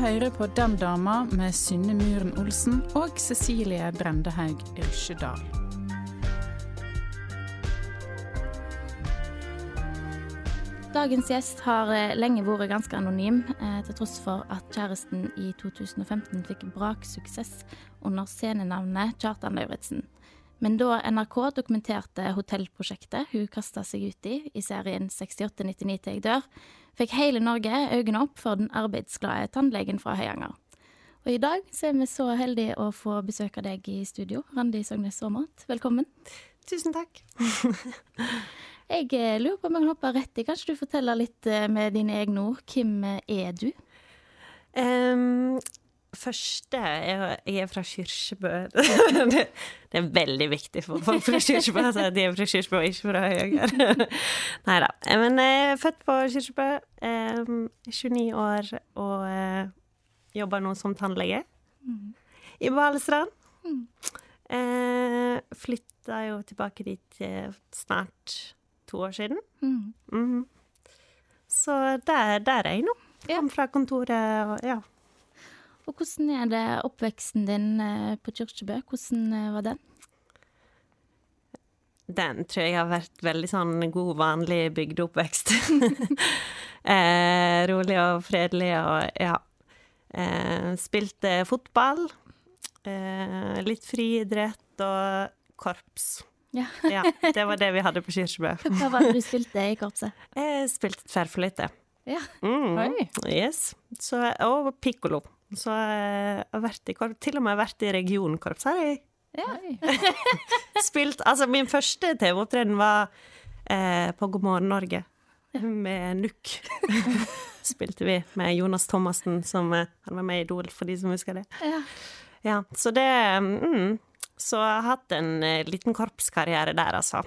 Du hører på Den dama med Synne Muren Olsen og Cecilie Brendehaug Rysjedal. Dagens gjest har eh, lenge vært ganske anonym, eh, til tross for at kjæresten i 2015 fikk braksuksess under scenenavnet Kjartan Lauritzen. Men da NRK dokumenterte hotellprosjektet hun kasta seg ut i i serien 6899 til jeg dør, fikk hele Norge øynene opp for den arbeidsglade tannlegen fra Høyanger. Og i dag så er vi så heldige å få besøke deg i studio, Randi Sognes Aamodt. Velkommen. Tusen takk. Jeg eh, lurer på om jeg kan hoppe rett i. Kanskje du forteller litt eh, med dine egne ord. Hvem eh, er du? Um, første er, Jeg er fra Kyrkjebø. det, det er veldig viktig for folk fra Kyrkjebø at de er fra Kyrkjebø og ikke fra Høyanger. Nei da. Men jeg er født på Kyrkjebø, um, 29 år og jobber nå som tannlege i Balestrand. Uh, flytta jo tilbake dit snart to år siden. Mm. Mm. Så der, der er jeg nå. Kom fra kontoret og ja. Og hvordan er det oppveksten din eh, på Kyrkjebø? Hvordan eh, var den? Den tror jeg har vært veldig sånn god, vanlig bygdeoppvekst. eh, rolig og fredelig og ja. Eh, spilte fotball. Eh, litt friidrett og korps. Ja. Ja, det var det vi hadde på Kyrkjebø. Hva var det du spilte i korpset? Jeg spilte tverrfløyte. Ja. Mm. Yes. Så, og pikkolo. Så jeg har vært i korps. Til og med vært i regionkorps har jeg spilt. Altså, min første TV-opptreden var eh, på God morgen Norge med NUK. Spilte vi med Jonas Thomassen, som eh, han var med i Idol, for de som husker det. Ja. Ja, så det mm, Så jeg har hatt en eh, liten korpskarriere der, altså.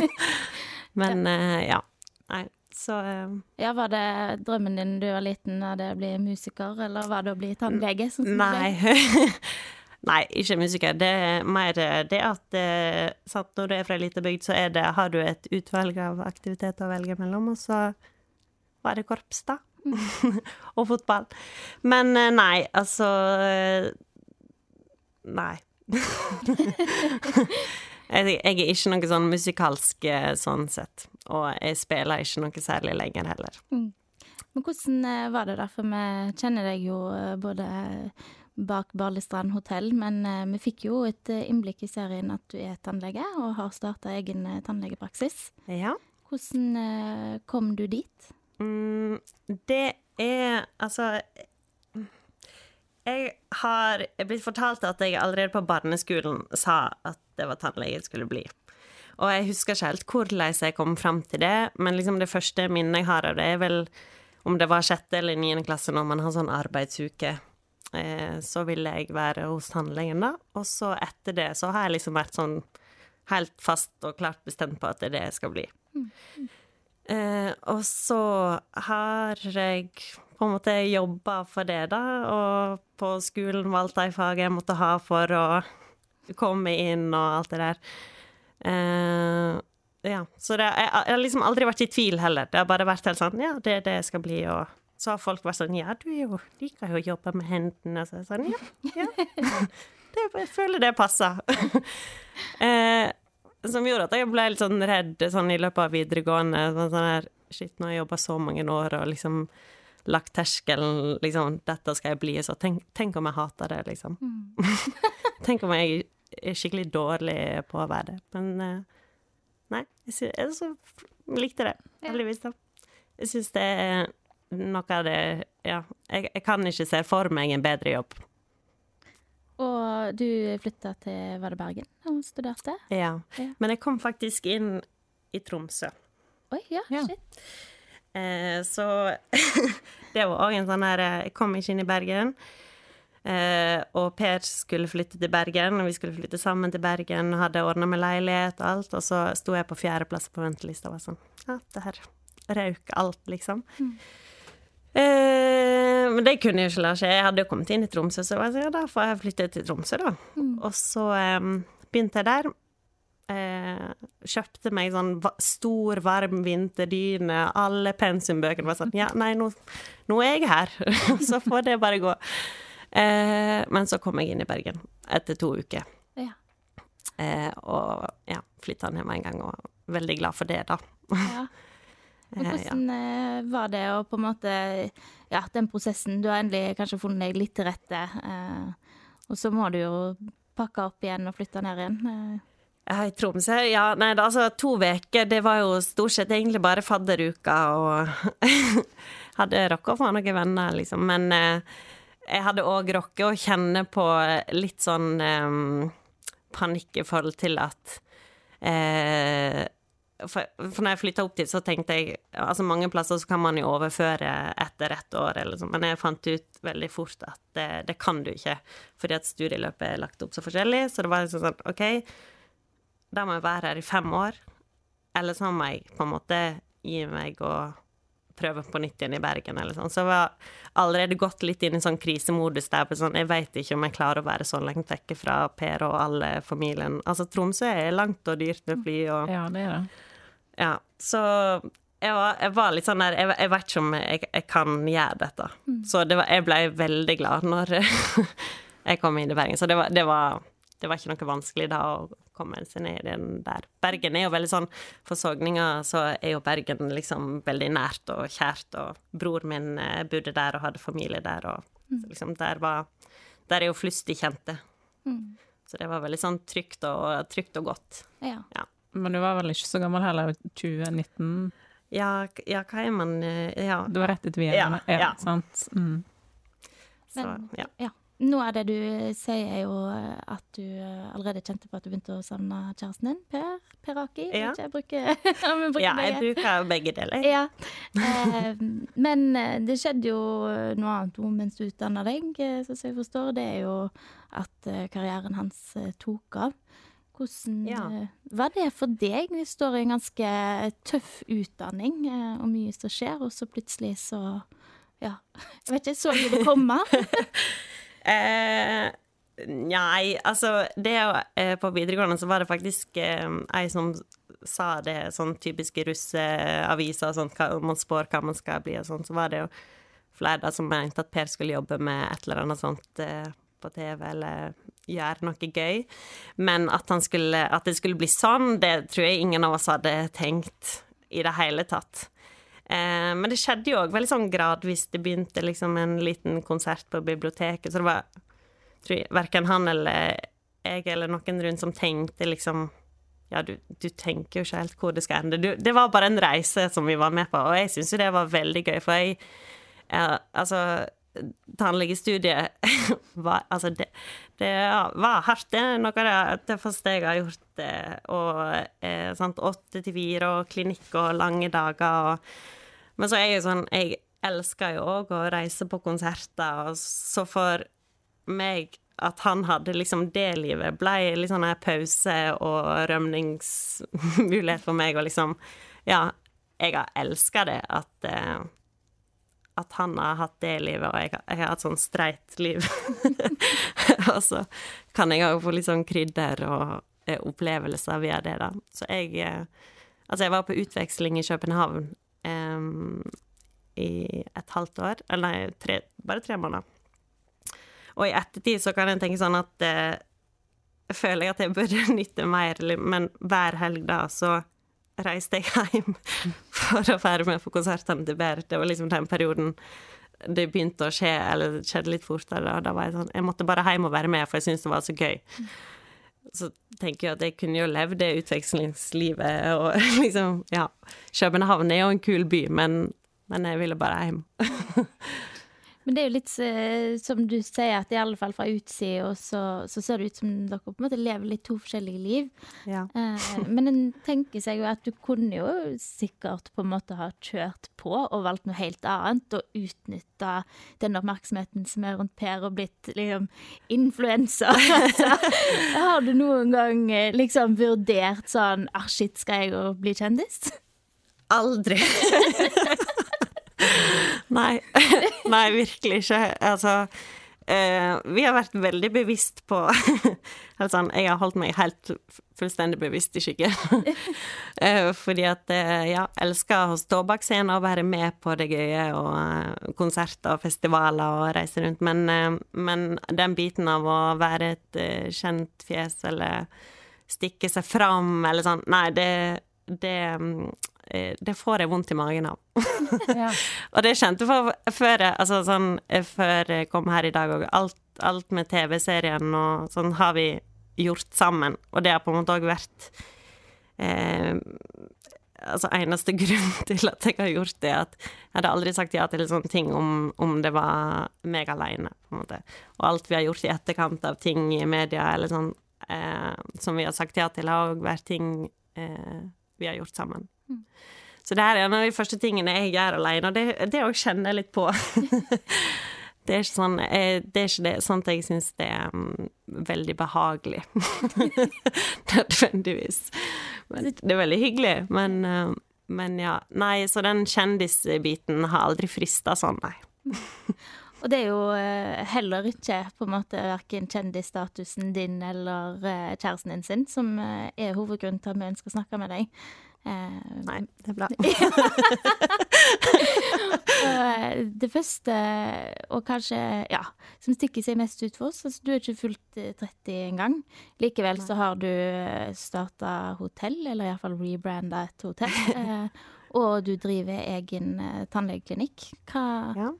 Men eh, ja. Nei, så eh, ja, Var det drømmen din da du var liten, var det å bli musiker, eller var det å bli tannlege? sånn? Nei. Nei, ikke musiker. Det er mer det at eh, sant, når du er fra ei lita bygd, så det, har du et utvalg av aktiviteter å velge mellom, og så var det korps, da. og fotball. Men eh, nei, altså eh, Nei. jeg, er ikke noe sånn musikalsk eh, sånn sett, og jeg spiller ikke noe særlig lenger heller. Men hvordan eh, var det da? For vi kjenner deg jo eh, både bak Barlistrand hotell, men eh, vi fikk jo et eh, innblikk i serien at du er tannlege og har starta egen eh, tannlegepraksis. Ja. Hvordan eh, kom du dit? Mm, det er altså Jeg har blitt fortalt at jeg allerede på barneskolen sa at det var tannlege jeg skulle bli. Og jeg husker ikke helt hvordan jeg kom fram til det, men liksom det første minnet jeg har av det, er vel om det var sjette eller niende klasse når man har sånn arbeidsuke. Eh, så ville jeg være hos tannlegen, da. Og så etter det så har jeg liksom vært sånn helt fast og klart bestemt på at det er det jeg skal bli. Eh, og så har jeg på en måte jobba for det, da, og på skolen valgte jeg faget jeg måtte ha for å komme inn og alt det der. Eh, ja, så det, jeg, jeg har liksom aldri vært i tvil heller. Det har bare vært helt sånn Ja, det er det jeg skal bli, og så har folk vært sånn Ja, du jo, liker jo å jobbe med hendene, så jeg sånn Ja, ja. Det, jeg føler det passer. eh, som gjorde at jeg ble litt sånn redd sånn i løpet av videregående. Sånn, sånn her, Shit, nå har jeg jobba så mange år og liksom lagt terskelen liksom, Dette skal jeg bli. Så tenk, tenk om jeg hater det, liksom. tenk om jeg skikkelig dårlig på å være det. Men eh, nei, jeg, synes, jeg så likte det, heldigvis. da. Jeg syns det er noe av det Ja, jeg, jeg kan ikke se for meg en bedre jobb. Og du flytta til Var det Bergen og studerte? Ja. Ja. Men jeg kom faktisk inn i Tromsø. Oi, ja, Ja. shit. Eh, så det var òg en sånn her eh, Jeg kom ikke inn i Bergen. Eh, og Per skulle flytte til Bergen, og vi skulle flytte sammen til Bergen. og Hadde ordna med leilighet og alt, og så sto jeg på fjerdeplass på ventelista og var sånn Ja, det her røk alt, liksom. Eh, men det kunne jo ikke la seg. Jeg hadde jo kommet inn i Tromsø, så jeg sånn, ja, da får jeg flytte til Tromsø, da. Og så eh, begynte jeg der. Eh, kjøpte meg sånn va stor, varm vinterdyne. Alle pensumbøkene var sånn Ja, nei, nå, nå er jeg her. så får det bare gå. Eh, men så kom jeg inn i Bergen etter to uker. Ja. Eh, og ja, flytta ned med en gang, og veldig glad for det, da. Ja. Men Eh, hvordan eh, var det å på en måte Ja, den prosessen. Du har endelig kanskje funnet deg litt til rette. Eh, og så må du jo pakke opp igjen og flytte ned igjen. Eh, i Tromsø? Ja, nei, altså to uker, det var jo stort sett egentlig bare fadderuka, og hadde rukket å få noen venner, liksom. Men eh, jeg hadde òg rocka å kjenne på litt sånn um, panikk i forhold til at uh, for, for når jeg flytta opp dit, så tenkte jeg Altså, mange plasser så kan man jo overføre etter ett år, sånn, men jeg fant ut veldig fort at det, det kan du ikke, fordi at studieløpet er lagt opp så forskjellig. Så det var liksom sånn OK, da må jeg være her i fem år, eller så må jeg på en måte gi meg og prøve på nytt igjen i Bergen, eller sånn. Så jeg var allerede gått litt inn i sånn krisemodus der på sånn Jeg veit ikke om jeg klarer å være så langt vekke fra Per og alle familien. Altså, Tromsø er langt og dyrt med fly og Ja, det er det. Ja, så jeg var, jeg var litt sånn der Jeg, jeg vet ikke om jeg, jeg kan gjøre dette. Så det var, jeg ble veldig glad når jeg kom inn i Bergen. Så det var, det var, det var ikke noe vanskelig da å komme seg ned i den der. Bergen er jo veldig sånn For Sogninga så er jo Bergen liksom veldig nært og kjært, og bror min eh, bodde der og hadde familie der, og så liksom der var Der er jo flust de kjente. Så det var veldig sånn trygt og, trygt og godt. ja. Men du var vel ikke så gammel heller, 2019? Ja, ja hva er man eh, Ja. Du var rett etter Ja, videregående? ja. sant? Mm. Så, Men- ja. ja. Noe av det du sier, er jo at du allerede kjente på at du begynte å savne kjæresten din, Per, per Aki. Ja. Jeg bruker, ja, vi bruker ja, jeg begge. bruker begge deler. Ja. Eh, men eh, det skjedde jo noe annet mens du utdanna deg, eh, som jeg forstår. Det er jo at eh, karrieren hans eh, tok av. Hvordan Ja. eh, var det for deg? Du står i en ganske tøff utdanning, eh, og mye som skjer, og så plutselig så Ja. Jeg vet ikke, så du det komme? Eh, nei, altså det eh, På videregående så var det faktisk eh, ei som sa det, sånn typiske russeaviser, sånn hva man spår hva man skal bli og sånn, så var det jo flere da som mente at Per skulle jobbe med et eller annet sånt eh, på TV, eller gjøre noe gøy. Men at, skulle, at det skulle bli sånn, det tror jeg ingen av oss hadde tenkt i det hele tatt. Eh, men det skjedde jo òg veldig sånn gradvis. Det begynte liksom en liten konsert på biblioteket, så det var tror verken han eller jeg eller noen rundt som tenkte liksom Ja, du, du tenker jo ikke helt hvor det skal ende. Du, det var bare en reise som vi var med på, og jeg syns jo det var veldig gøy, for jeg ja, Altså, tannlegestudiet var Altså, det, det var hardt. Det er noe av det tøffeste jeg har gjort. eh, Og eh, sant, åtte til fire og klinikk og lange dager og Men så er jeg sånn Jeg elsker jo òg å reise på konserter, og så for meg at han hadde liksom det livet, ble litt sånn pause og rømningsmulighet for meg, og liksom Ja, jeg har elska det at eh, at han har hatt det livet, og jeg, har- jeg har hatt sånn streit liv. og så kan jeg òg få litt sånn krydder og eh, opplevelser via det, da. Så jeg eh, Altså, jeg var på utveksling i København em, i et halvt år. Eller nei, tre, bare tre måneder. Og i ettertid så kan jeg tenke sånn at uh, føler jeg at jeg burde nytte mer, men hver helg da så reiste jeg hjem for å være med på konsertene til Bear. Det var liksom den perioden det begynte å skje, eller det skjedde litt fortere. Og da var jeg sånn Jeg måtte bare hjem og være med, for jeg syntes det var så gøy. Så tenker jeg at jeg kunne jo levd det utvekslingslivet og liksom Ja. København er jo en kul by, men, men jeg ville bare hjem. Men det er jo litt eh, som du sier, at i alle fall fra utsida så, så ser det ut som dere på en måte lever litt to forskjellige liv. Ja. Eh, men en tenker seg jo at du kunne jo sikkert på en måte ha kjørt på og valgt noe helt annet, og utnytta den oppmerksomheten som er rundt Per, og blitt liksom influenser. altså, har du noen gang eh, liksom vurdert sånn Ah, shit, skal jeg jo bli kjendis? Aldri. Nei. Nei, virkelig ikke. Altså eh, Vi har vært veldig bevisst på altså, Jeg har holdt meg helt fullstendig bevisst i skyggen. eh, fordi at eh, ja, elsker å stå bak scenen og være med på det gøye, og eh, konserter og festivaler og reise rundt. Men, eh, men den biten av å være et eh, kjent fjes eller stikke seg fram eller sånn, nei, det, det mm, det får jeg vondt i magen av. Ja. og det kjente for før jeg, altså sånn, eh, før jeg kom her i dag òg. Alt, alt med TV-serien og sånn har vi gjort sammen, og det har på en måte òg vært eh, Altså eneste grunn til at jeg har gjort det, at jeg hadde aldri sagt ja til sånne ting om, om det var meg aleine, på en måte. Og alt vi har gjort i etterkant av ting i media eller sånn, eh, som vi har sagt ja til, har òg vært ting eh, vi har gjort sammen. Så det her er en av de første tingene jeg gjør alene, og det, òg å kjenne litt på. det er ikke sånn eh, Det er ikke det, at jeg syns det er um, veldig behagelig. Nødvendigvis. Men det er veldig hyggelig, men, uh, men ja. Nei, så den kjendisbiten har aldri frista sånn, nei. Og det er jo eh, heller ikke på en måte verken kjendisstatusen din eller kjæresten din sin som er hovedgrunnen til at vi ønsker å snakke med deg. Eh, Nei, det er bra. eh, det første, og kanskje ja, som stikker seg mest ut for oss altså Du er ikke fullt eh, 30 engang. Likevel så har du starta hotell, eller iallfall rebranda et hotell. Eh, og du driver egen eh, tannlegeklinikk. Hva, Ja.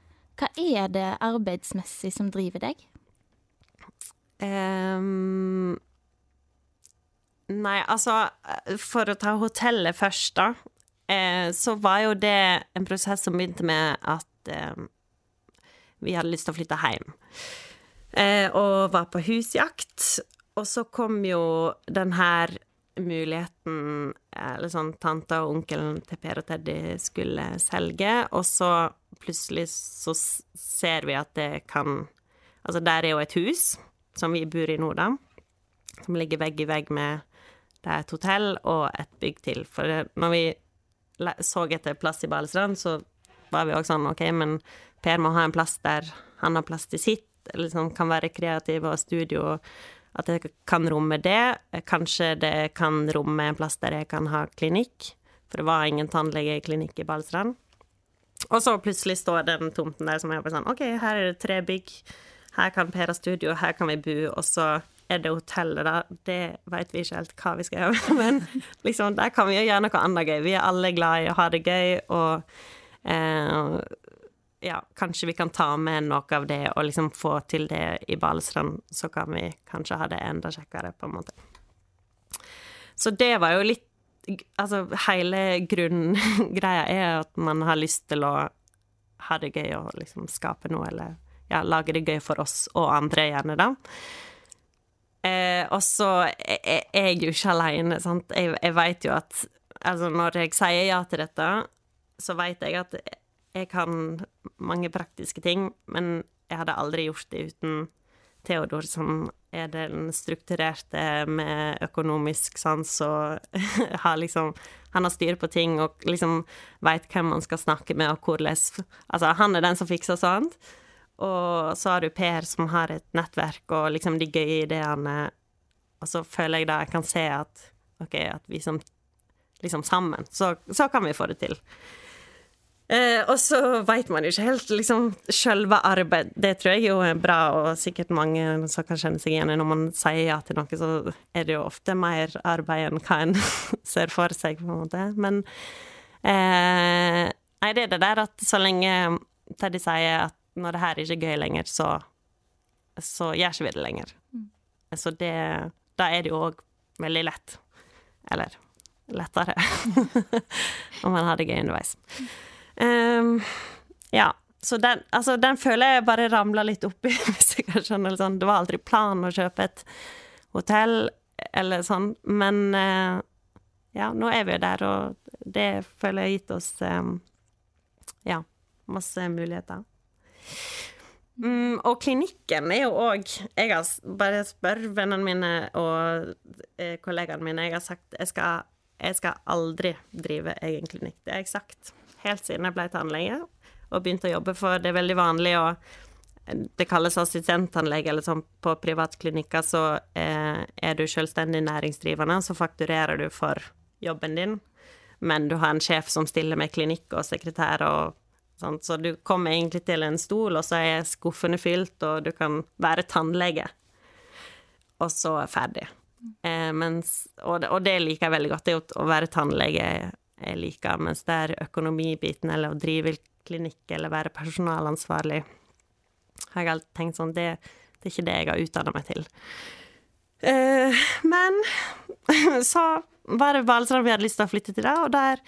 hva er det arbeidsmessig som driver deg? Ehm, nei, altså For å ta hotellet først, da. Eh, så var jo det en prosess som begynte med at eh, vi hadde lyst til å flytte hjem. Eh, og var på husjakt. Og så kom jo den her muligheten Eller sånn tanta og onkelen til Per og Teddy skulle selge, og så plutselig så ser vi at det kan Altså, der er jo et hus som vi bor i nå, da, som ligger vegg i vegg med Det er et hotell og et bygg til. For når vi så etter plass i Balestrand, så var vi også sånn OK, men Per må ha en plass der han har plass til sitt, eller liksom kan være kreativ og studio. At det kan romme det. Kanskje det kan romme en plass der jeg kan ha klinikk. For det var ingen tannlegeklinikk i Balestrand. Og så plutselig står den tomten der som er bare sånn OK, her er det tre bygg. Her kan Per ha studio, her kan vi bo, og så er det hotellet, da. Det veit vi ikke helt hva vi skal gjøre, men liksom, der kan vi jo gjøre noe annet gøy. Vi er alle glad i å ha det gøy, og eh, ja, kanskje vi kan ta med noe av det og liksom få til det i Balestrand, så kan vi kanskje ha det enda kjekkere, på en måte. Så det var jo litt Altså, hele grunngreia er at man har lyst til å ha det gøy og liksom skape noe, eller ja, lage det gøy for oss og andre, gjerne, da. Eh, og så er jeg jo ikke aleine, sant. Jeg, jeg veit jo at Altså, når jeg sier ja til dette, så veit jeg at jeg kan mange praktiske ting, men jeg hadde aldri gjort det uten Theodor, som er den strukturerte med økonomisk sans og har liksom Han har styr på ting og liksom veit hvem man skal snakke med, og hvordan Altså, han er den som fikser sånt. Og så har du Per, som har et nettverk og liksom de gøye ideene. Og så føler jeg da jeg kan se at OK, at vi som liksom sammen, så, så kan vi få det til. Eh, og så veit man jo ikke helt liksom sjølve arbeid. Det tror jeg jo er bra, og sikkert mange som kan kjenne seg igjen i. Når man sier ja til noe, så er det jo ofte mer arbeid enn hva en ser for seg, på en måte. Men eh, Nei, det er det der at så lenge Teddy sier at når det her ikke er gøy lenger, så, så gjør ikke vi det lenger. Så det Da er det jo òg veldig lett. Eller lettere. Om man har det gøy underveis. Um, ja. så den, altså, den føler jeg bare ramla litt oppi, hvis jeg kan skjønne det sånn. Det var aldri planen å kjøpe et hotell eller sånn, men uh, ja, nå er vi jo der, og det føler jeg har gitt oss um, ja, masse muligheter. Mm, og klinikken er jo òg Jeg har bare spør vennene mine og eh, kollegaene mine. Jeg har sagt jeg skal, jeg skal aldri drive egen klinikk. Det har jeg sagt helt siden jeg ble tannlege og begynte å jobbe, for det er veldig vanlig å det kalles assistenttannlege, eller sånn på privatklinikker, så eh, er du selvstendig næringsdrivende, så fakturerer du for jobben din, men du har en sjef som stiller med klinikk og sekretær og sånn, så du kommer egentlig til en stol, og så er skuffene fylt, og du kan være tannlege, og så er ferdig. Eh, mens, og, det, og, det, liker jeg veldig godt, det å være tannlege jeg liker, mens det er økonomibiten, eller å drive klinikk, eller være personalansvarlig har jeg alltid tenkt sånn det, det, er ikke det jeg har utdanna meg til. Eh, men så var det Balestrand vi hadde lyst til å flytte til, da, og der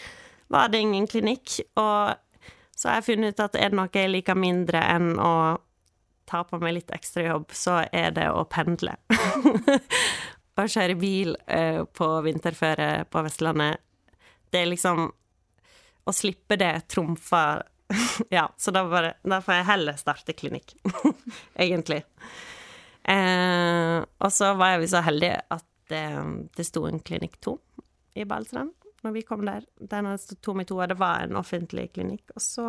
var det ingen klinikk. Og så har jeg funnet ut at er det noe jeg liker mindre enn å ta på meg litt ekstra jobb, så er det å pendle. å kjøre bil uh, på vinterføre på Vestlandet, det er liksom Å slippe det trumfer ja, så da, bare, da, får jeg heller starte klinikk, egentlig. Eh, og så var jeg så heldig at det, det sto en klinikk to i Balestrand når vi kom der. Den hadde stått tom i to, og det var en offentlig klinikk. Og så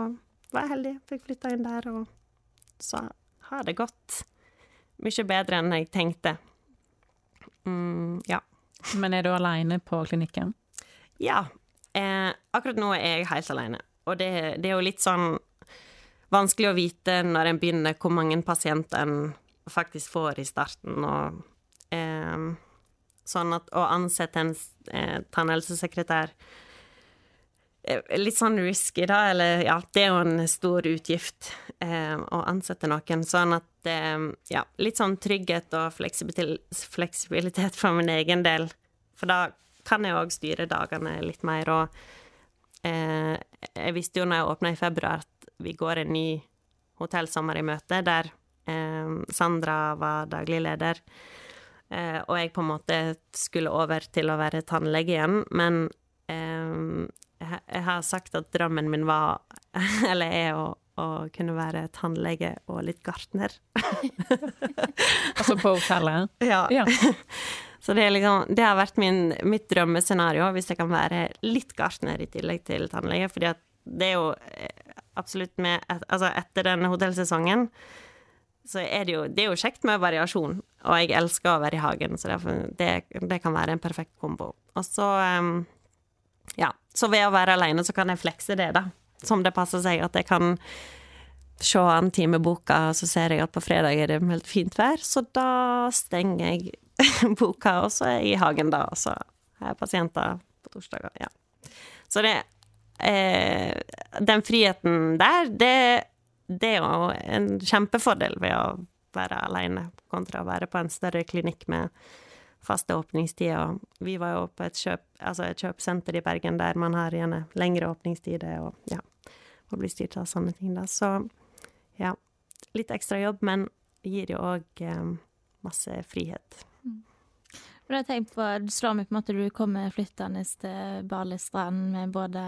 var jeg heldig, fikk flytta inn der, og så har det gått mye bedre enn jeg tenkte. Mm, ja. Men er du aleine på klinikken? Ja. Eh, akkurat nå er jeg helt aleine. Og det, det, er jo litt sånn vanskelig å vite når en begynner, hvor mange pasienter en faktisk får i starten, og eh, sånn at å ansette en eh, tannhelsesekretær Litt sånn risky, da, eller ja, det er jo en stor utgift eh, å ansette noen. Sånn at eh, ja, litt sånn trygghet og fleksibilitet for min egen del. For da kan jeg òg styre dagene litt mer, og eh, Jeg visste jo når jeg åpna i februar, at vi går en ny hotellsommer i møte, der eh, Sandra var daglig leder. Eh, og jeg på en måte skulle over til å være tannlege igjen, men eh, jeg har sagt at drømmen min var, eller er, å, å kunne være tannlege og litt gartner. altså på hotellet? Ja. ja. Så det, liksom, det har vært min, mitt drømmescenario, hvis jeg kan være litt gartner i tillegg til tannlege. fordi det er jo eh, absolutt med Altså, etter denne hotellsesongen så er det jo Det er jo kjekt med variasjon, og jeg elsker å være i hagen, så det, det kan være en perfekt kombo. Og så ehm, Ja. Så ved å være alene så kan jeg flekse det, da. Som det passer seg. At jeg kan se an timeboka, og så ser jeg at på fredag er det helt fint vær, så da stenger jeg boka, og så er jeg i hagen da, og så har jeg pasienter på torsdager. Ja. Så det eh, Den friheten der, det, det er jo en kjempefordel ved å være alene kontra å være på en større klinikk med faste åpningstider. Vi var jo på et, kjøp, altså et kjøpesenter i Bergen der man har gjerne lengre åpningstider og ja, og blir styrt av sånne ting, da. Så ja, litt ekstra jobb, men gir jo òg eh, masse frihet. Jeg tenkt på, det slår meg på en måte du kommer flyttende til Balestrand med både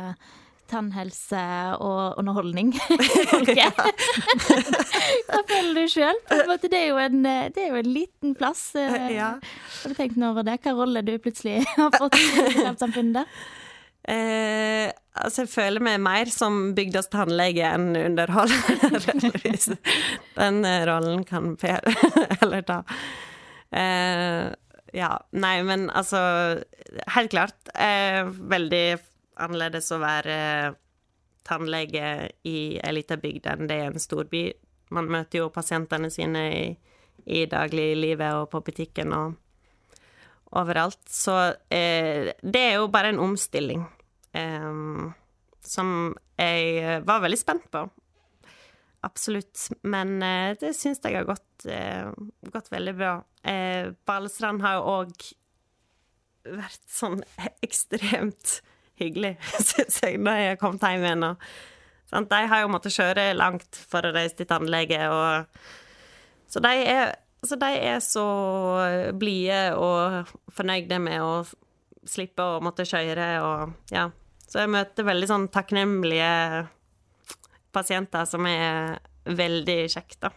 tannhelse og underholdning. Hva føler du sjøl? Det, en, det er jo en liten plass. Eh, ja. Har du tenkt noe over det? Hva rolle du plutselig har fått i samfunnet der? Eh, altså, jeg føler meg mer som bygdas tannlege enn underholder. Den rollen kan Per heller ta. Eh, ja. Nei, men altså Helt klart. Eh, veldig annerledes å være tannlege i ei lita bygd enn det er en storby. Man møter jo pasientene sine i, i dagliglivet og på butikken og overalt. Så eh, det er jo bare en omstilling eh, som jeg var veldig spent på. Absolutt. Men eh, det syns jeg har gått, eh, gått veldig bra. Eh, Balestrand har jo òg vært sånn ekstremt hyggelig, syns jeg, da jeg kom hjem igjen og Sant? De har jo måttet kjøre langt for å reise til tannlege, og Så de er, så, de er så blide og fornøyde med å slippe å måtte kjøre og Ja. Så jeg møter veldig sånn takknemlige pasienter som er veldig kjekt, da.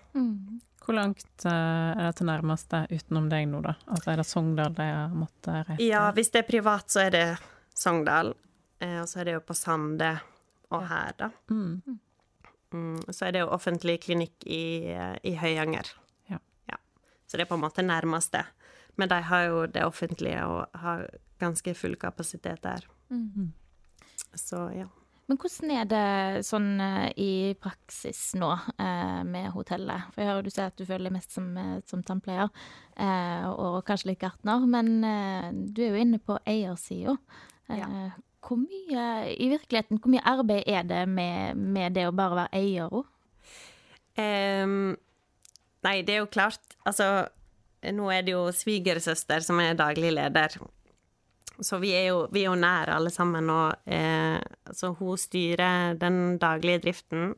Hvor langt eh, er det til nærmeste utenom deg nå, da? Altså er det Sogndal de har måttet reise? Ja, hvis det er privat, så er det Sogndal. Eh, og så er det jo på Sande og her, da. Mm. Mm, så er det jo offentlig klinikk i, eh, i Høyanger. Ja. Så det er på en måte nærmeste. Men de har jo det offentlige og har ganske full kapasitet der. Så ja. Men hvordan er det sånn eh, i praksis nå eh, med hotellet? For jeg hører du sier at du føler deg mest som, som tannpleier, eh, og kanskje litt gartner, men eh, du er jo inne på eiersida. Eh, Hvor mye, i virkeligheten, hvor mye arbeid er det med, med det å bare være eier? Ehm, nei, det er jo klart Altså, nå er det jo svigersøster som er daglig leder. Så vi er jo, vi er jo nære alle sammen, og eh, så hun styrer den daglige driften.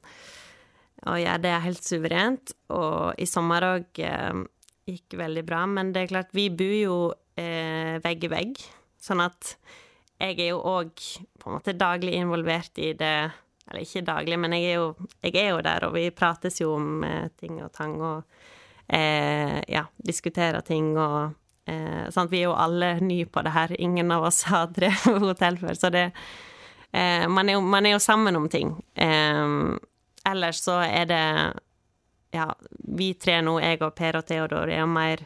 Og gjør det helt suverent. Og i sommer òg eh, gikk veldig bra. Men det er klart, vi bor jo eh, vegg i vegg, sånn at jeg er jo òg på en måte daglig involvert i det Eller ikke daglig, men jeg er jo, jeg er jo der, og vi prates jo om eh, ting og tang og eh, ja, diskuterer ting og eh, sant? Vi er jo alle nye på det her. Ingen av oss har drevet hotell før, så det eh, man, er jo, man er jo sammen om ting. Eh, ellers så er det Ja, vi tre nå, jeg og Per og Theodor, er jo mer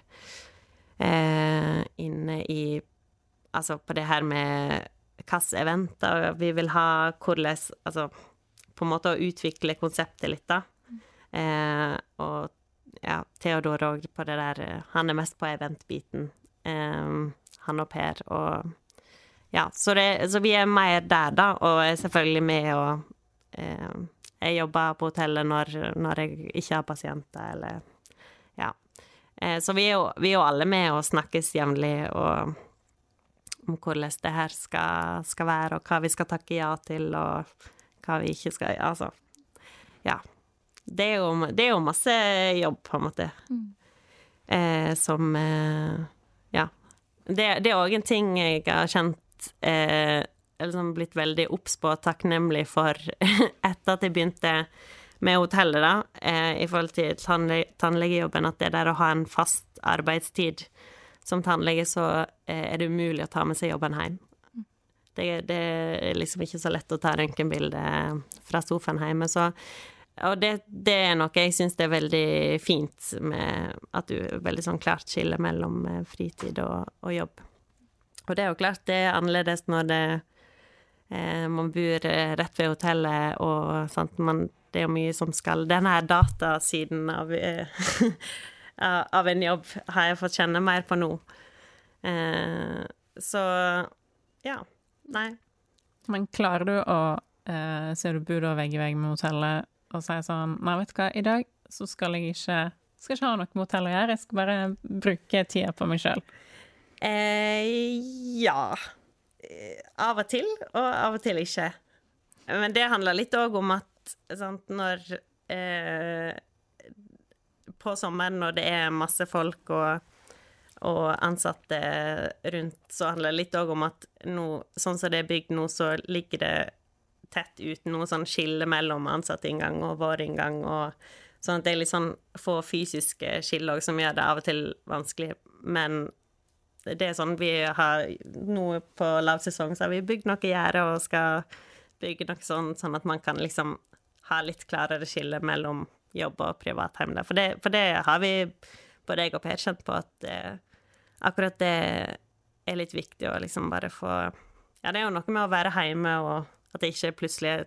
inne i Altså på det her med hvilke eventer vi vil ha, hvordan Altså på en måte å utvikle konseptet litt, da. Eh, og ja, Theodor òg på det der eh, Han er mest på eventbiten. Eh, han og Per og Ja, så, det, så vi er mer der, da, og er selvfølgelig med og eh, Jeg jobber på hotellet når, når jeg ikke har pasienter, eller Ja. Eh, så vi er, jo, vi er jo alle med og snakkes jevnlig og om hvordan det her skal, skal være, og hva vi skal takke ja til, og hva vi ikke skal Altså, ja. Det er jo, det er jo masse jobb, på en måte, eh, som eh, Ja. Det, det er òg en ting jeg har kjent eh, Eller sånn blitt veldig obs på og takknemlig for etter at jeg begynte med hotellet, da, eh, i forhold til tannle tannlegejobben, at det der å ha en fast arbeidstid som tannlege, så eh, er det umulig å ta med seg jobben hjem. Det, det er liksom ikke så lett å ta røntgenbilde fra sofaen hjemme, så Og det, det er noe jeg syns er veldig fint med at du veldig sånn klart skiller mellom eh, fritid og, og jobb. Og det er jo klart det er annerledes når det eh, man bor rett ved hotellet, og sant, man, det er mye som skal Denne datasiden av av en jobb har jeg fått kjenne mer på nå. Eh, så ja. Nei. Men klarer du å eh, Se du bor da vegg i vegg med hotellet og sier sånn Nei, vet du hva, i dag så skal jeg ikke skal ikke ha noe med hotellet å gjøre, jeg skal bare bruke tida på meg sjøl. Eh, ja. Av og til, og av og til ikke. Men det handler litt òg om at sant, når eh, På sommeren når det er masse folk og, og ansatte rundt, så handler det litt òg om at nå, sånn som det er bygd nå, så ligger det tett uten noe sånn skille mellom ansatteinngang og vår inngang, og sånn at det er litt sånn få fysiske skiller som gjør det av og til vanskelig, men det er sånn vi har Nå på lavsesong så har vi bygd noe gjerde og skal bygge noe sånn, sånn at man kan liksom ha litt klarere skille mellom jobb og privatheim. For det, for det har vi, både jeg og Per, kjent på at eh, akkurat det er litt viktig å liksom bare få Ja, det er jo noe med å være hjemme, og at det ikke plutselig er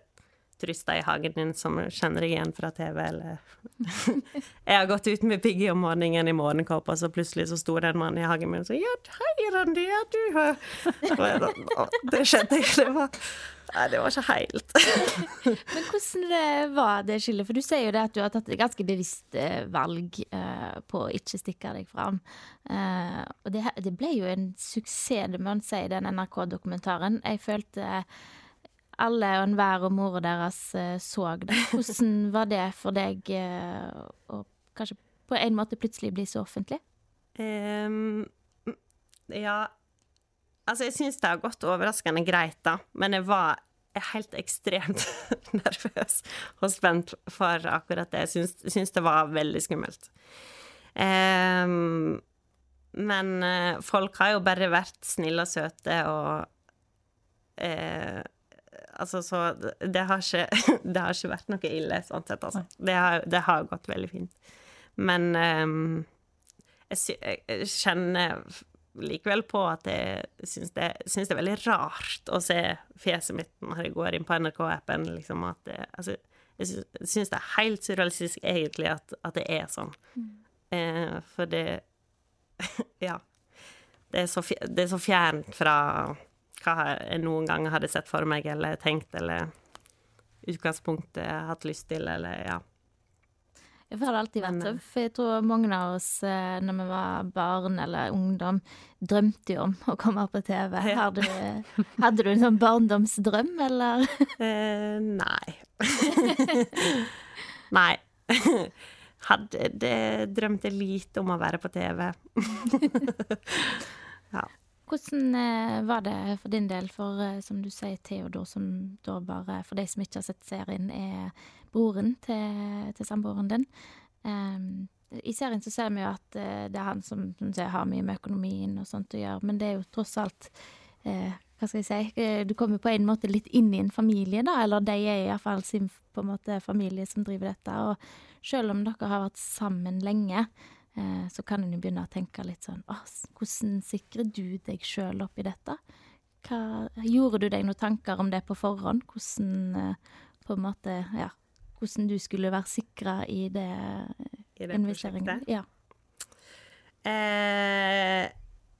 turister i hagen din som kjenner deg igjen fra TV, eller Jeg har gått ut med Piggy om morgenen i morgenkåpa, så plutselig så sto det en mann i hagen min og sa Ja, hei, Randi, ja, du har Og jeg da, «Å, Det skjedde ikke. Det var Nei, det var ikke helt. Men hvordan det var det skillet? For du sier jo det at du har tatt et ganske bevisst eh, valg uh, på å ikke stikke deg fram. Uh, og det, det ble jo en suksess, det må man si, den NRK-dokumentaren. Jeg følte alle og enhver og mora deres uh, så det. Hvordan var det for deg eh, å kanskje på en måte plutselig bli så offentlig? Um, ja Altså, jeg syns det har gått overraskende greit, da. Men jeg var helt ekstremt nervøs og spent for akkurat det. Jeg syns, syns det var veldig skummelt. Um, men uh, folk har jo bare vært snille og søte og uh, Altså, så det har, ikke, det har ikke vært noe ille, sånn sett, altså. Det har, det har gått veldig fint. Men um, jeg, jeg, kjenner likevel på at jeg syns det, syns det, er veldig rart å se fjeset mitt når jeg går inn på NRK-appen. Liksom, at det, altså, jeg syns det er helt surrealistisk, egentlig, at, at det er sånn. Mm. Eh, for det Ja. Det er, så, det er så fjernt fra hva jeg noen gang hadde sett for meg eller tenkt, eller utgangspunktet hatt lyst til, eller ja. For det har alltid vært sånn. For jeg tror mange av oss eh, når vi var barn eller ungdom, drømte jo om å komme på TV. Hadde, du, hadde, du, en sånn barndomsdrøm, eller? Eh, nei. nei. Hadde det drømte lite om å være på TV. Hvordan eh, var det for din del, for eh, som du sier, Theodor, som da bare, for de som ikke har sett serien, er broren til, til samboeren din. Um, I serien så ser vi jo at uh, det er han som, som ser, har mye med økonomien og sånt å gjøre, men det er jo tross alt uh, Hva skal jeg si Du kommer på en måte litt inn i en familie, da, eller de er iallfall sin på en måte familie som driver dette. Og selv om dere har vært sammen lenge, så kan en jo begynne å tenke litt sånn hvordan sikrer du deg sjøl oppi dette? Hva, gjorde du deg noen tanker om det på forhånd? Hvordan på en måte Ja hvordan du skulle være sikra i det, I det investeringen. Ja. Eh,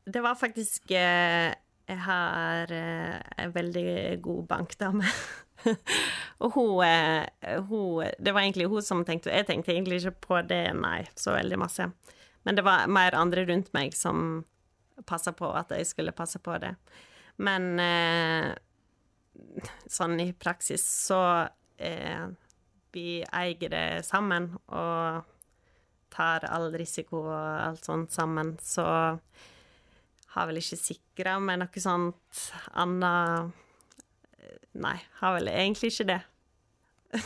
det var faktisk eh, Jeg har eh, en veldig god bankdame. og hun, eh, hun, Det var egentlig hun som tenkte Jeg tenkte egentlig ikke på det, nei, så veldig masse. Men det var mer andre rundt meg som passa på at jeg skulle passe på det. Men eh, sånn i praksis så eh, vi eier det sammen og tar all risiko og alt sånt sammen, så har vel ikke sikra med noe sånt annet Nei, har vel egentlig ikke det.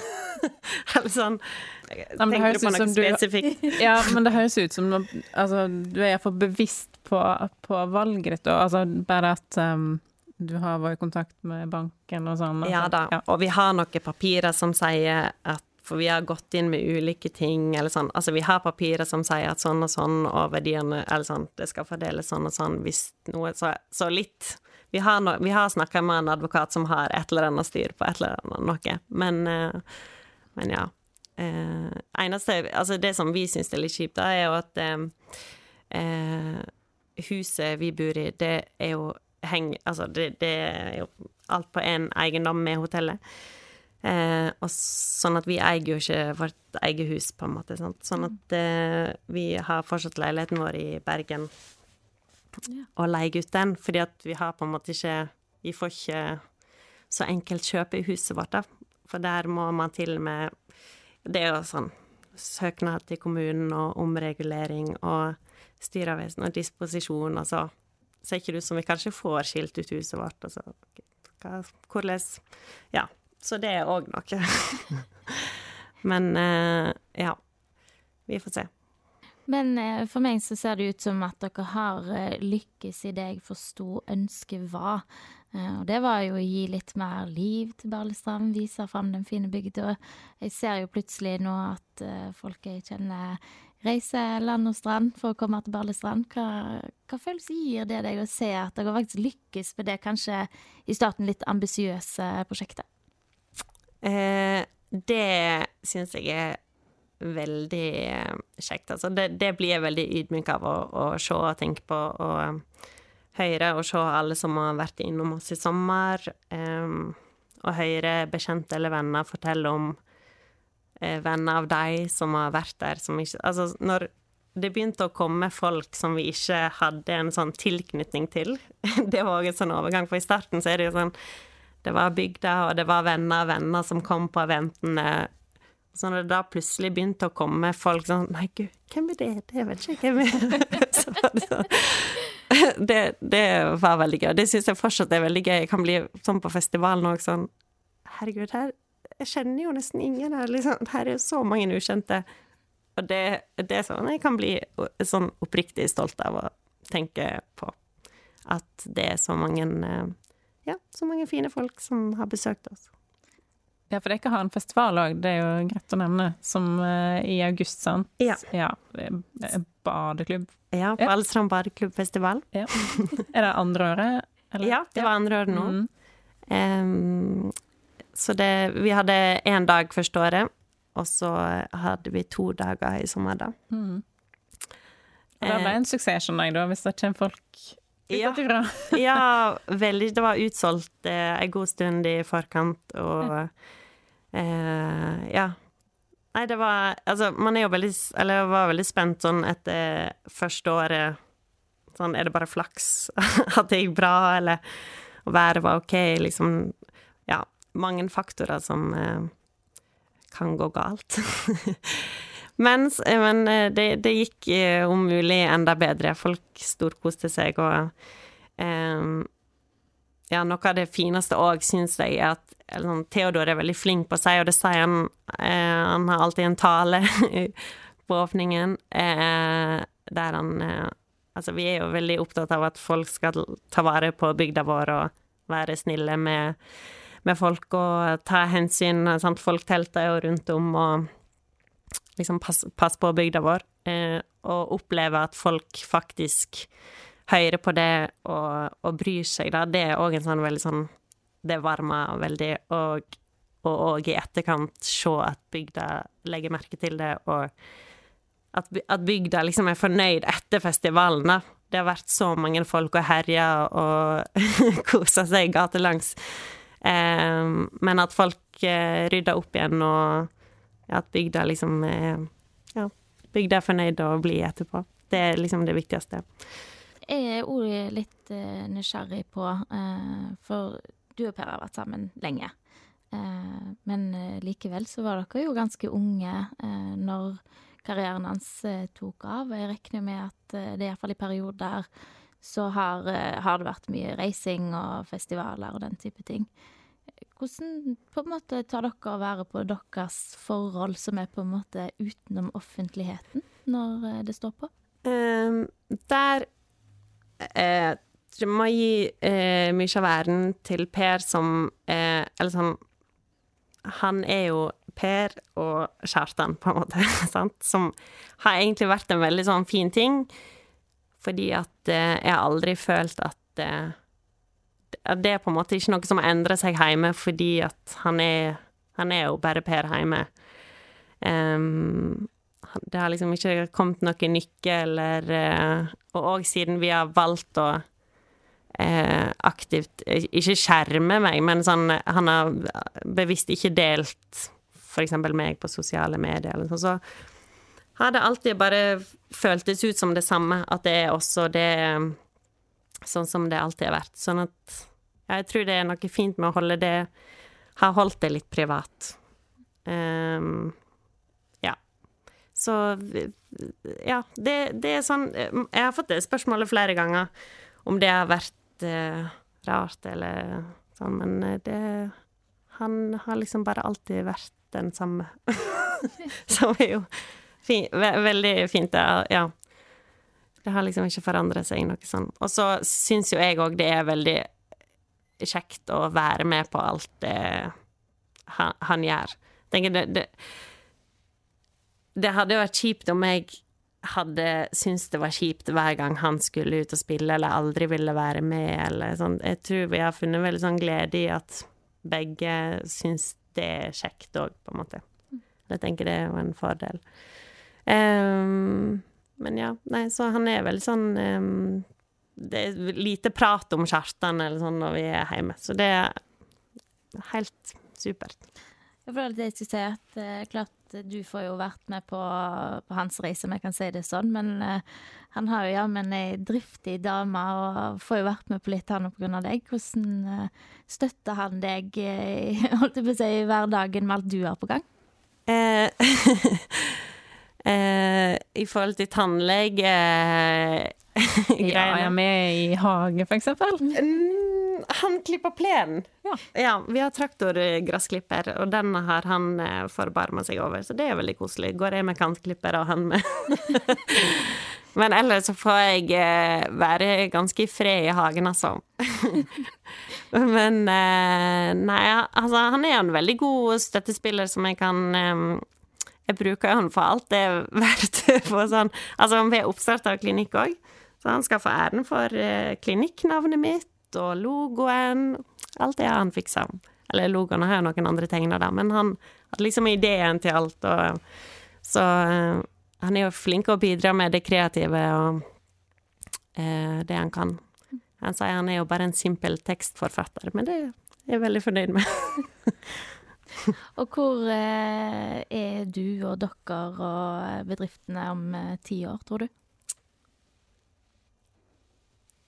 Eller sånn Tenker du på noe spesifikt? ja, men det høres ut som du Altså, du er iallfall bevisst på, på valget ditt, altså bare at um, du har vært i kontakt med banken og sånn? Altså. Ja da, ja. og vi har noen papirer som sier at for vi har gått inn med ulike ting, eller sånn. Altså, vi har papirer som sier at sånn og sånn, og verdiene Eller sånn, det skal fordeles sånn og sånn hvis noe Så, så litt. Vi har, no, har snakka med en advokat som har et eller annet styr på et eller annet noe, men, uh, men ja. Uh, eneste Altså, det som vi syns er litt kjipt, da, er jo at uh, huset vi bor i, det er jo heng... Altså, det, det er jo alt på én eiendom med hotellet. Eh, og sånn at vi eier jo ikke vårt eget hus, på en måte. Sant? Sånn at eh, vi har fortsatt leiligheten vår i Bergen. Og leie ut den, fordi at vi har på en måte ikke Vi får ikke så enkelt kjøpe i huset vårt, da. For der må man til med Det er jo sånn søknad til kommunen og omregulering og styrevesen og disposisjon, altså ser ikke det ut som vi kanskje får skilt ut huset vårt. Altså, hvordan Ja. Så det er òg noe. Men eh, ja. Vi får se. Men eh, for meg så ser det ut som at dere har eh, lykkes i det jeg forsto ønsket var. Og det var jo å gi litt mer liv til Barlestrand, vise fram den fine bygda. Jeg ser jo plutselig nå at folk jeg kjenner reiser land og strand for å komme til Barlestrand. Hva, hva følelse gir det deg å se at dere faktisk lykkes med det kanskje i starten litt ambisiøse prosjektet? Eh, det syns jeg er veldig eh, kjekt. Altså, det, det, blir jeg veldig ydmyk av å, å, se og tenke på og um, høre og se alle som har vært innom oss i sommer. Um, og høre bekjente eller venner fortelle om eh, venner av de som har vært der, som ikke Altså, når det begynte å komme folk som vi ikke hadde en sånn tilknytning til, det var òg en sånn overgang, for i starten så er det jo sånn det var bygda, og det var venner av venner som kom på eventene. Så når det da plutselig begynte å komme folk sånn Nei, gud, hvem er det? Det vet ikke hvem er. Så var det, sånn. det, det var veldig gøy. Det syns jeg fortsatt er veldig gøy. Jeg kan bli sånn på festivalen òg, sånn Herregud, her Jeg kjenner jo nesten ingen her, liksom. Her er jo så mange ukjente. Og det, det er sånn jeg kan bli sånn oppriktig stolt av å tenke på. At det er så mange eh, Ja, så mange fine folk som har besøkt oss. Ja, for dere har en festival òg, det er jo greit å nevne, som uh, i august, sant? Ja. ja badeklubb. Ja, Balestrand ja. badeklubbfestival. Ja. Er det andre året? Eller? Ja, det var andre året nå. Mm. Um, så det Vi hadde én dag første året, og så hadde vi to dager i sommer, da. Mm. Og det ble eh. en suksess, skjønner jeg, da, hvis det kommer folk ja, ja, veldig. Det var utsolgt eh, en god stund i forkant, og Eh, ja. Nei, det var Altså, man er jo veldig Eller jeg var veldig spent sånn etter første året. Sånn, er det bare flaks at det gikk bra, eller været var OK, liksom Ja, mange faktorer som eh, kan gå galt. Mens, eh, men eh, det, det, gikk eh, om mulig enda bedre. Folk storkoste seg, og eh, ja, noe av det fineste òg, syns jeg, er at sånn, Theodor er veldig flink på å si, og det sier han eh, Han har alltid en tale på åpningen eh, der han eh, Altså, vi er jo veldig opptatt av at folk skal ta vare på bygda vår og være snille med, med folk og ta hensyn. Sant? Folk telter jo rundt om og liksom passe pass på bygda vår, eh, og oppleve at folk faktisk hører på det og, og bryr seg, da, det er òg en sånn veldig sånn Det varmer veldig. Og og i etterkant se at bygda legger merke til det, og at, at bygda liksom er fornøyd etter festivalen, da. Det har vært så mange folk og herja og kosa seg gatelangs. Eh, men at folk eh, rydder opp igjen, og at bygda liksom eh, Ja, bygda er fornøyd og blid etterpå. Det er liksom det viktigste. Jeg er òg litt uh, nysgjerrig på uh, For du og Per har vært sammen lenge. Uh, men likevel så var dere jo ganske unge når karrieren hans tok av. Jeg regner med at det iallfall i perioder så har, har, det vært mye reising og festivaler og den type ting. Hvordan på en måte tar dere å være på deres forhold som er på en måte utenom offentligheten, når det står på? Um, der eh, må gi eh, mye av æren til Per som eh, Eller sånn Han er jo Per og Kjartan, på en måte, sant? som har egentlig vært en veldig sånn fin ting. Fordi at eh, jeg har aldri følt at eh, det er på en måte ikke noe som endrer seg hjemme, fordi at han er Han er jo bare Per hjemme. Um, det har liksom ikke kommet noe nykke, eller eh, Og òg siden vi har valgt å eh, aktivt Ikke skjerme meg, men sånn Han har bevisst ikke delt f.eks. meg på sosiale medier, eller sånn, så har det alltid bare føltes ut som det samme, at det er også det Sånn som det alltid har vært. Sånn at ja, jeg tror det er noe fint med å holde det Ha holdt det litt privat. Um, så ja, det, det, er sånn Jeg har fått det spørsmålet flere ganger om det har vært eh, rart eller sånn, men eh, det Han har liksom bare alltid vært den samme. Som er jo fin, ve veldig fint, ja. Det har liksom ikke forandret seg noe sånn. Og så syns jo jeg òg det er veldig kjekt å være med på alt det han, han gjør. Det, det det hadde vært kjipt om jeg hadde syntes det var kjipt hver gang han skulle ut og spille, eller aldri ville være med, eller sånn. Jeg tror vi har funnet veldig sånn glede i at begge syns det er kjekt òg, på en måte. Jeg tenker det er en fordel. Um, men ja, nei, så han er veldig sånn um, Det er lite prat om Kjartan eller sånn når vi er hjemme, så det er helt supert. Jeg føler at jeg skulle si at uh, klart at du får jo vært med på, på hans reise, om jeg kan si det sånn. Men uh, han har jo jammen ei driftig dame, og får jo vært med på litt, han av deg. Hvordan uh, støtter han deg uh, holdt jeg på å si, i hverdagen med alt du har på gang? Eh, I forhold til tannlege Ja, er med i hage, for eksempel? Mm, han klipper plenen. Ja. ja. Vi har traktorgressklipper, og den har han eh, forbarma seg over, så det er veldig koselig. Går jeg med kantklipper og han med Men ellers så får jeg eh, være ganske i fred i hagen, altså. Men eh, nei, altså han er en veldig god støttespiller som jeg kan eh, Jeg bruker han for alt det er verdt. For sånn, altså ved oppstart av klinikk òg. Så han skal få æren for klinikknavnet mitt og logoen. Alt det har han fiksa. Eller logoen har jo noen andre tegna, da, men han hadde liksom ideen til alt. Og, så uh, han er jo flink til å bidra med det kreative og uh, det han kan. Han sier han er jo bare en simpel tekstforfatter, men det er jeg veldig fornøyd med. og hvor er du og dere og bedriftene om ti år, tror du?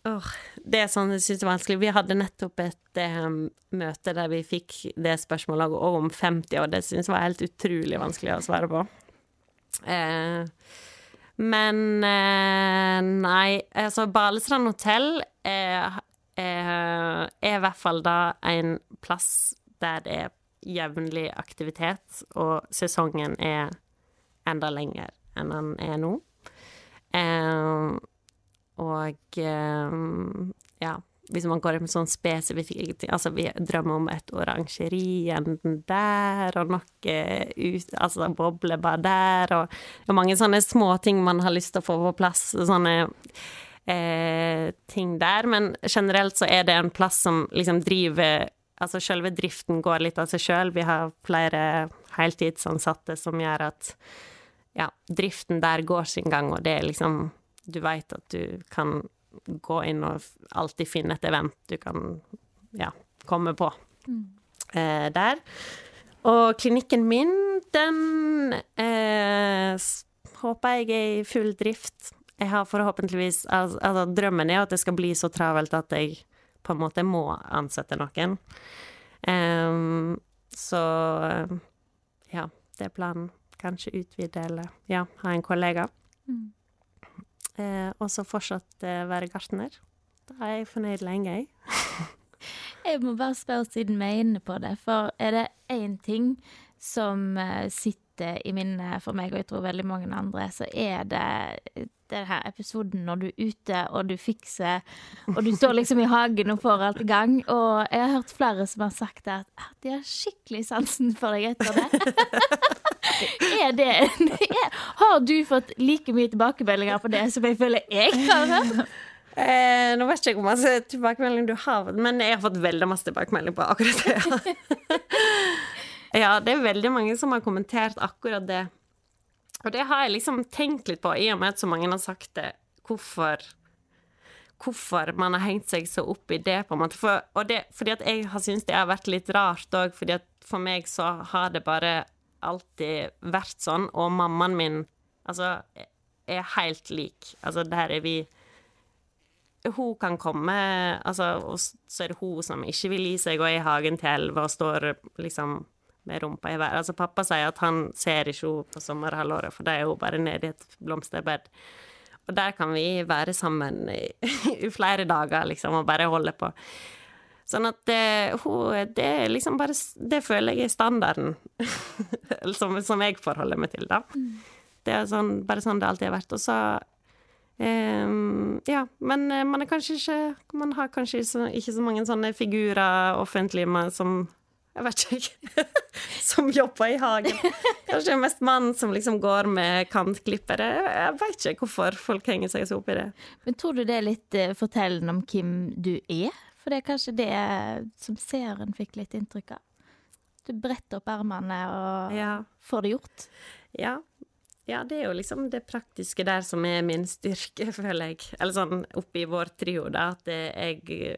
Oh, det er sånn jeg syns er vanskelig. Vi hadde nettopp et eh, møte der vi fikk det spørsmålet òg om 50 år. Det syns jeg var helt utrolig vanskelig å svare på. Eh, men eh, nei, altså Balestrand hotell er, er, i hvert fall da en plass der det er jevnlig aktivitet, og sesongen er enda lenger enn den er nå. Eh, og um, ja, hvis man går med sånn spesifikke ting Altså, vi drømmer om et orangeri enden der, og noe ut Altså boblebar der, og, og mange sånne småting man har lyst til å få på plass. Sånne eh, ting der. Men generelt så er det en plass som liksom driver Altså selve driften går litt av seg sjøl. Vi har flere heltidsansatte som gjør at ja, driften der går sin gang, og det er liksom du veit at du kan gå inn og alltid finne et event du kan ja, komme på mm. eh, der. Og klinikken min, den eh, håper jeg er i full drift. Jeg har forhåpentligvis altså, altså, drømmen er at det skal bli så travelt at jeg på en måte må ansette noen. Um, så ja, det er planen. Kanskje utvide eller ja, ha en kollega. Mm. Eh, og så fortsatt eh, være gartner. Da er jeg fornøyd lenge, jeg. jeg må bare spørre, siden vi er inne på det, for er det én ting som eh, sitter i minnet for meg, og jeg tror veldig mange andre, så er det denne episoden når du er ute og du fikser Og du står liksom i hagen og får alt i gang. Og jeg har hørt flere som har sagt at de har skikkelig sansen for deg etter det. Er det er, Har du fått like mye tilbakemeldinger på det som jeg føler jeg har hørt? Eh, nå vet jeg ikke hvor masse tilbakemelding du har, men jeg har fått veldig masse tilbakemelding på akkurat det. Ja. det er veldig mange som har kommentert akkurat det. Og det har jeg liksom tenkt litt på, i og med at så mange har sagt det. Hvorfor hvorfor man har hengt seg så opp i det, på en måte. For, det, fordi at jeg har syntes det har vært litt rart òg, fordi at for meg så har det bare alltid vært sånn, og mammaen min altså er helt lik. Altså, der er vi Hun kan komme, altså, og så er det hun som ikke vil gi seg og er i hagen til elleve og står liksom med rumpa i været. Altså, pappa sier at han ser ikke henne på sommerhalvåret, for da er hun bare nede i et blomsterbed. Og der kan vi være sammen i, i flere dager, liksom, og bare holde på. Sånn at det, hun, det er liksom bare Det føler jeg er standarden som, som, jeg forholder meg til, da. Det er sånn, bare sånn det alltid har vært. Og så um, Ja, men eh, man er kanskje ikke Man har kanskje så, ikke så mange sånne figurer offentlig som jeg vet ikke. som jobber i hagen. Kanskje det er mest mann som liksom går med kantklippere. Jeg vet ikke hvorfor folk henger seg så opp i det. Men tror du det er litt fortellende om hvem du er? For det er kanskje det som seeren fikk litt inntrykk av. Du bretter opp ermene og ja. får det gjort. Ja. ja. det er jo liksom det praktiske der som er min styrke, føler jeg. Eller sånn oppi vår trio, da, at jeg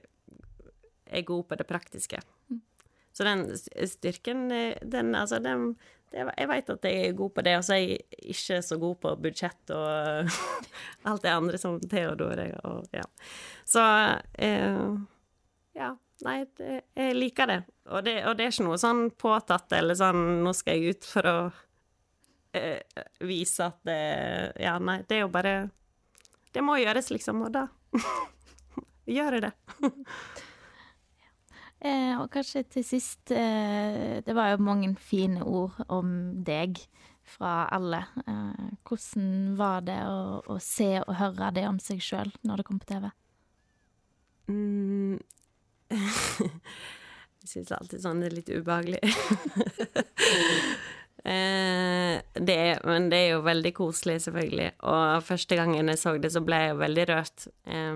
er god på det praktiske. Mm. Så den styrken, den, altså, den, det, jeg vet at jeg er god på det, og så er jeg ikke så god på budsjett og alt det andre som Theodor er. Og, ja. Så eh, ja. Nei, det, jeg liker det. Og, det. og det er ikke noe sånn påtatt eller sånn 'nå skal jeg ut for å eh, vise at det Ja, nei, det er jo bare Det må gjøres, liksom, og da gjør jeg det. Eh, og kanskje til sist eh, Det var jo mange fine ord om deg fra alle. Eh, hvordan var det å, å, se og høre det om seg sjøl når det kom på TV? Mm. Jeg syns alltid sånn er litt ubehagelig. eh, det men det er jo veldig koselig, selvfølgelig. Og første gangen jeg så det, så ble jeg jo veldig rørt. Jeg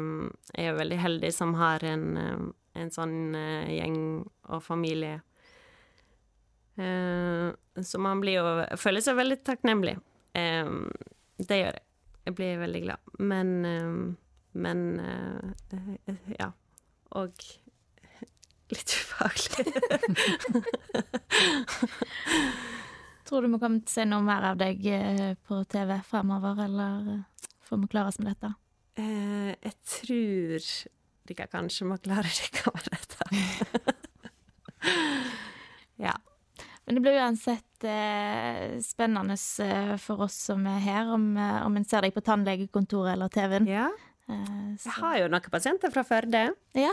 er jo veldig heldig som har en, en sånn uh, gjeng og familie. Uh, så man blir jo Føler seg veldig takknemlig. Det gjør jeg. Jeg blir veldig glad. Men Men ja. Og litt ufaglig. Tror du vi kommer til å se noe mer av deg eh, på TV fremover, eller eh, får vi klare oss med dette? Eh, jeg tror dere kanskje må klare dere med dette. ja. Men det blir uansett eh, spennende eh, for oss som er her, om, om en ser deg på tannlegekontoret eller TV-en. Ja. Eh, jeg har jo noen pasienter fra Førde. Ja.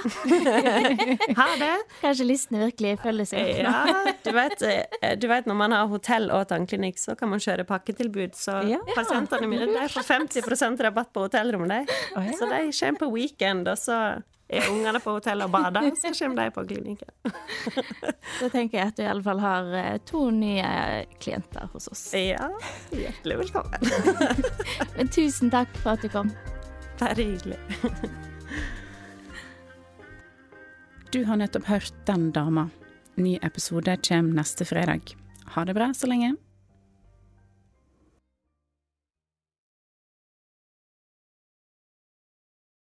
har det. Kanskje listene virkelig følger seg opp. ja, du vet, eh, du vet, når man har hotell og tannklinikk, så kan man kjøre pakketilbud. Så ja. pasientene mine de får 50% rabatt på hotellrommet, de. Oh, ja. Så de kommer på weekend, og så er ungene på hotell og bader, så kommer de på klinikken. Da tenker jeg at du i alle fall har eh, to nye klienter hos oss. Ja, hjertelig velkommen. Men tusen takk for at du kom. Bare hyggelig. du har nettopp hørt Den dama. Ny episode kommer neste fredag. Ha det bra så lenge.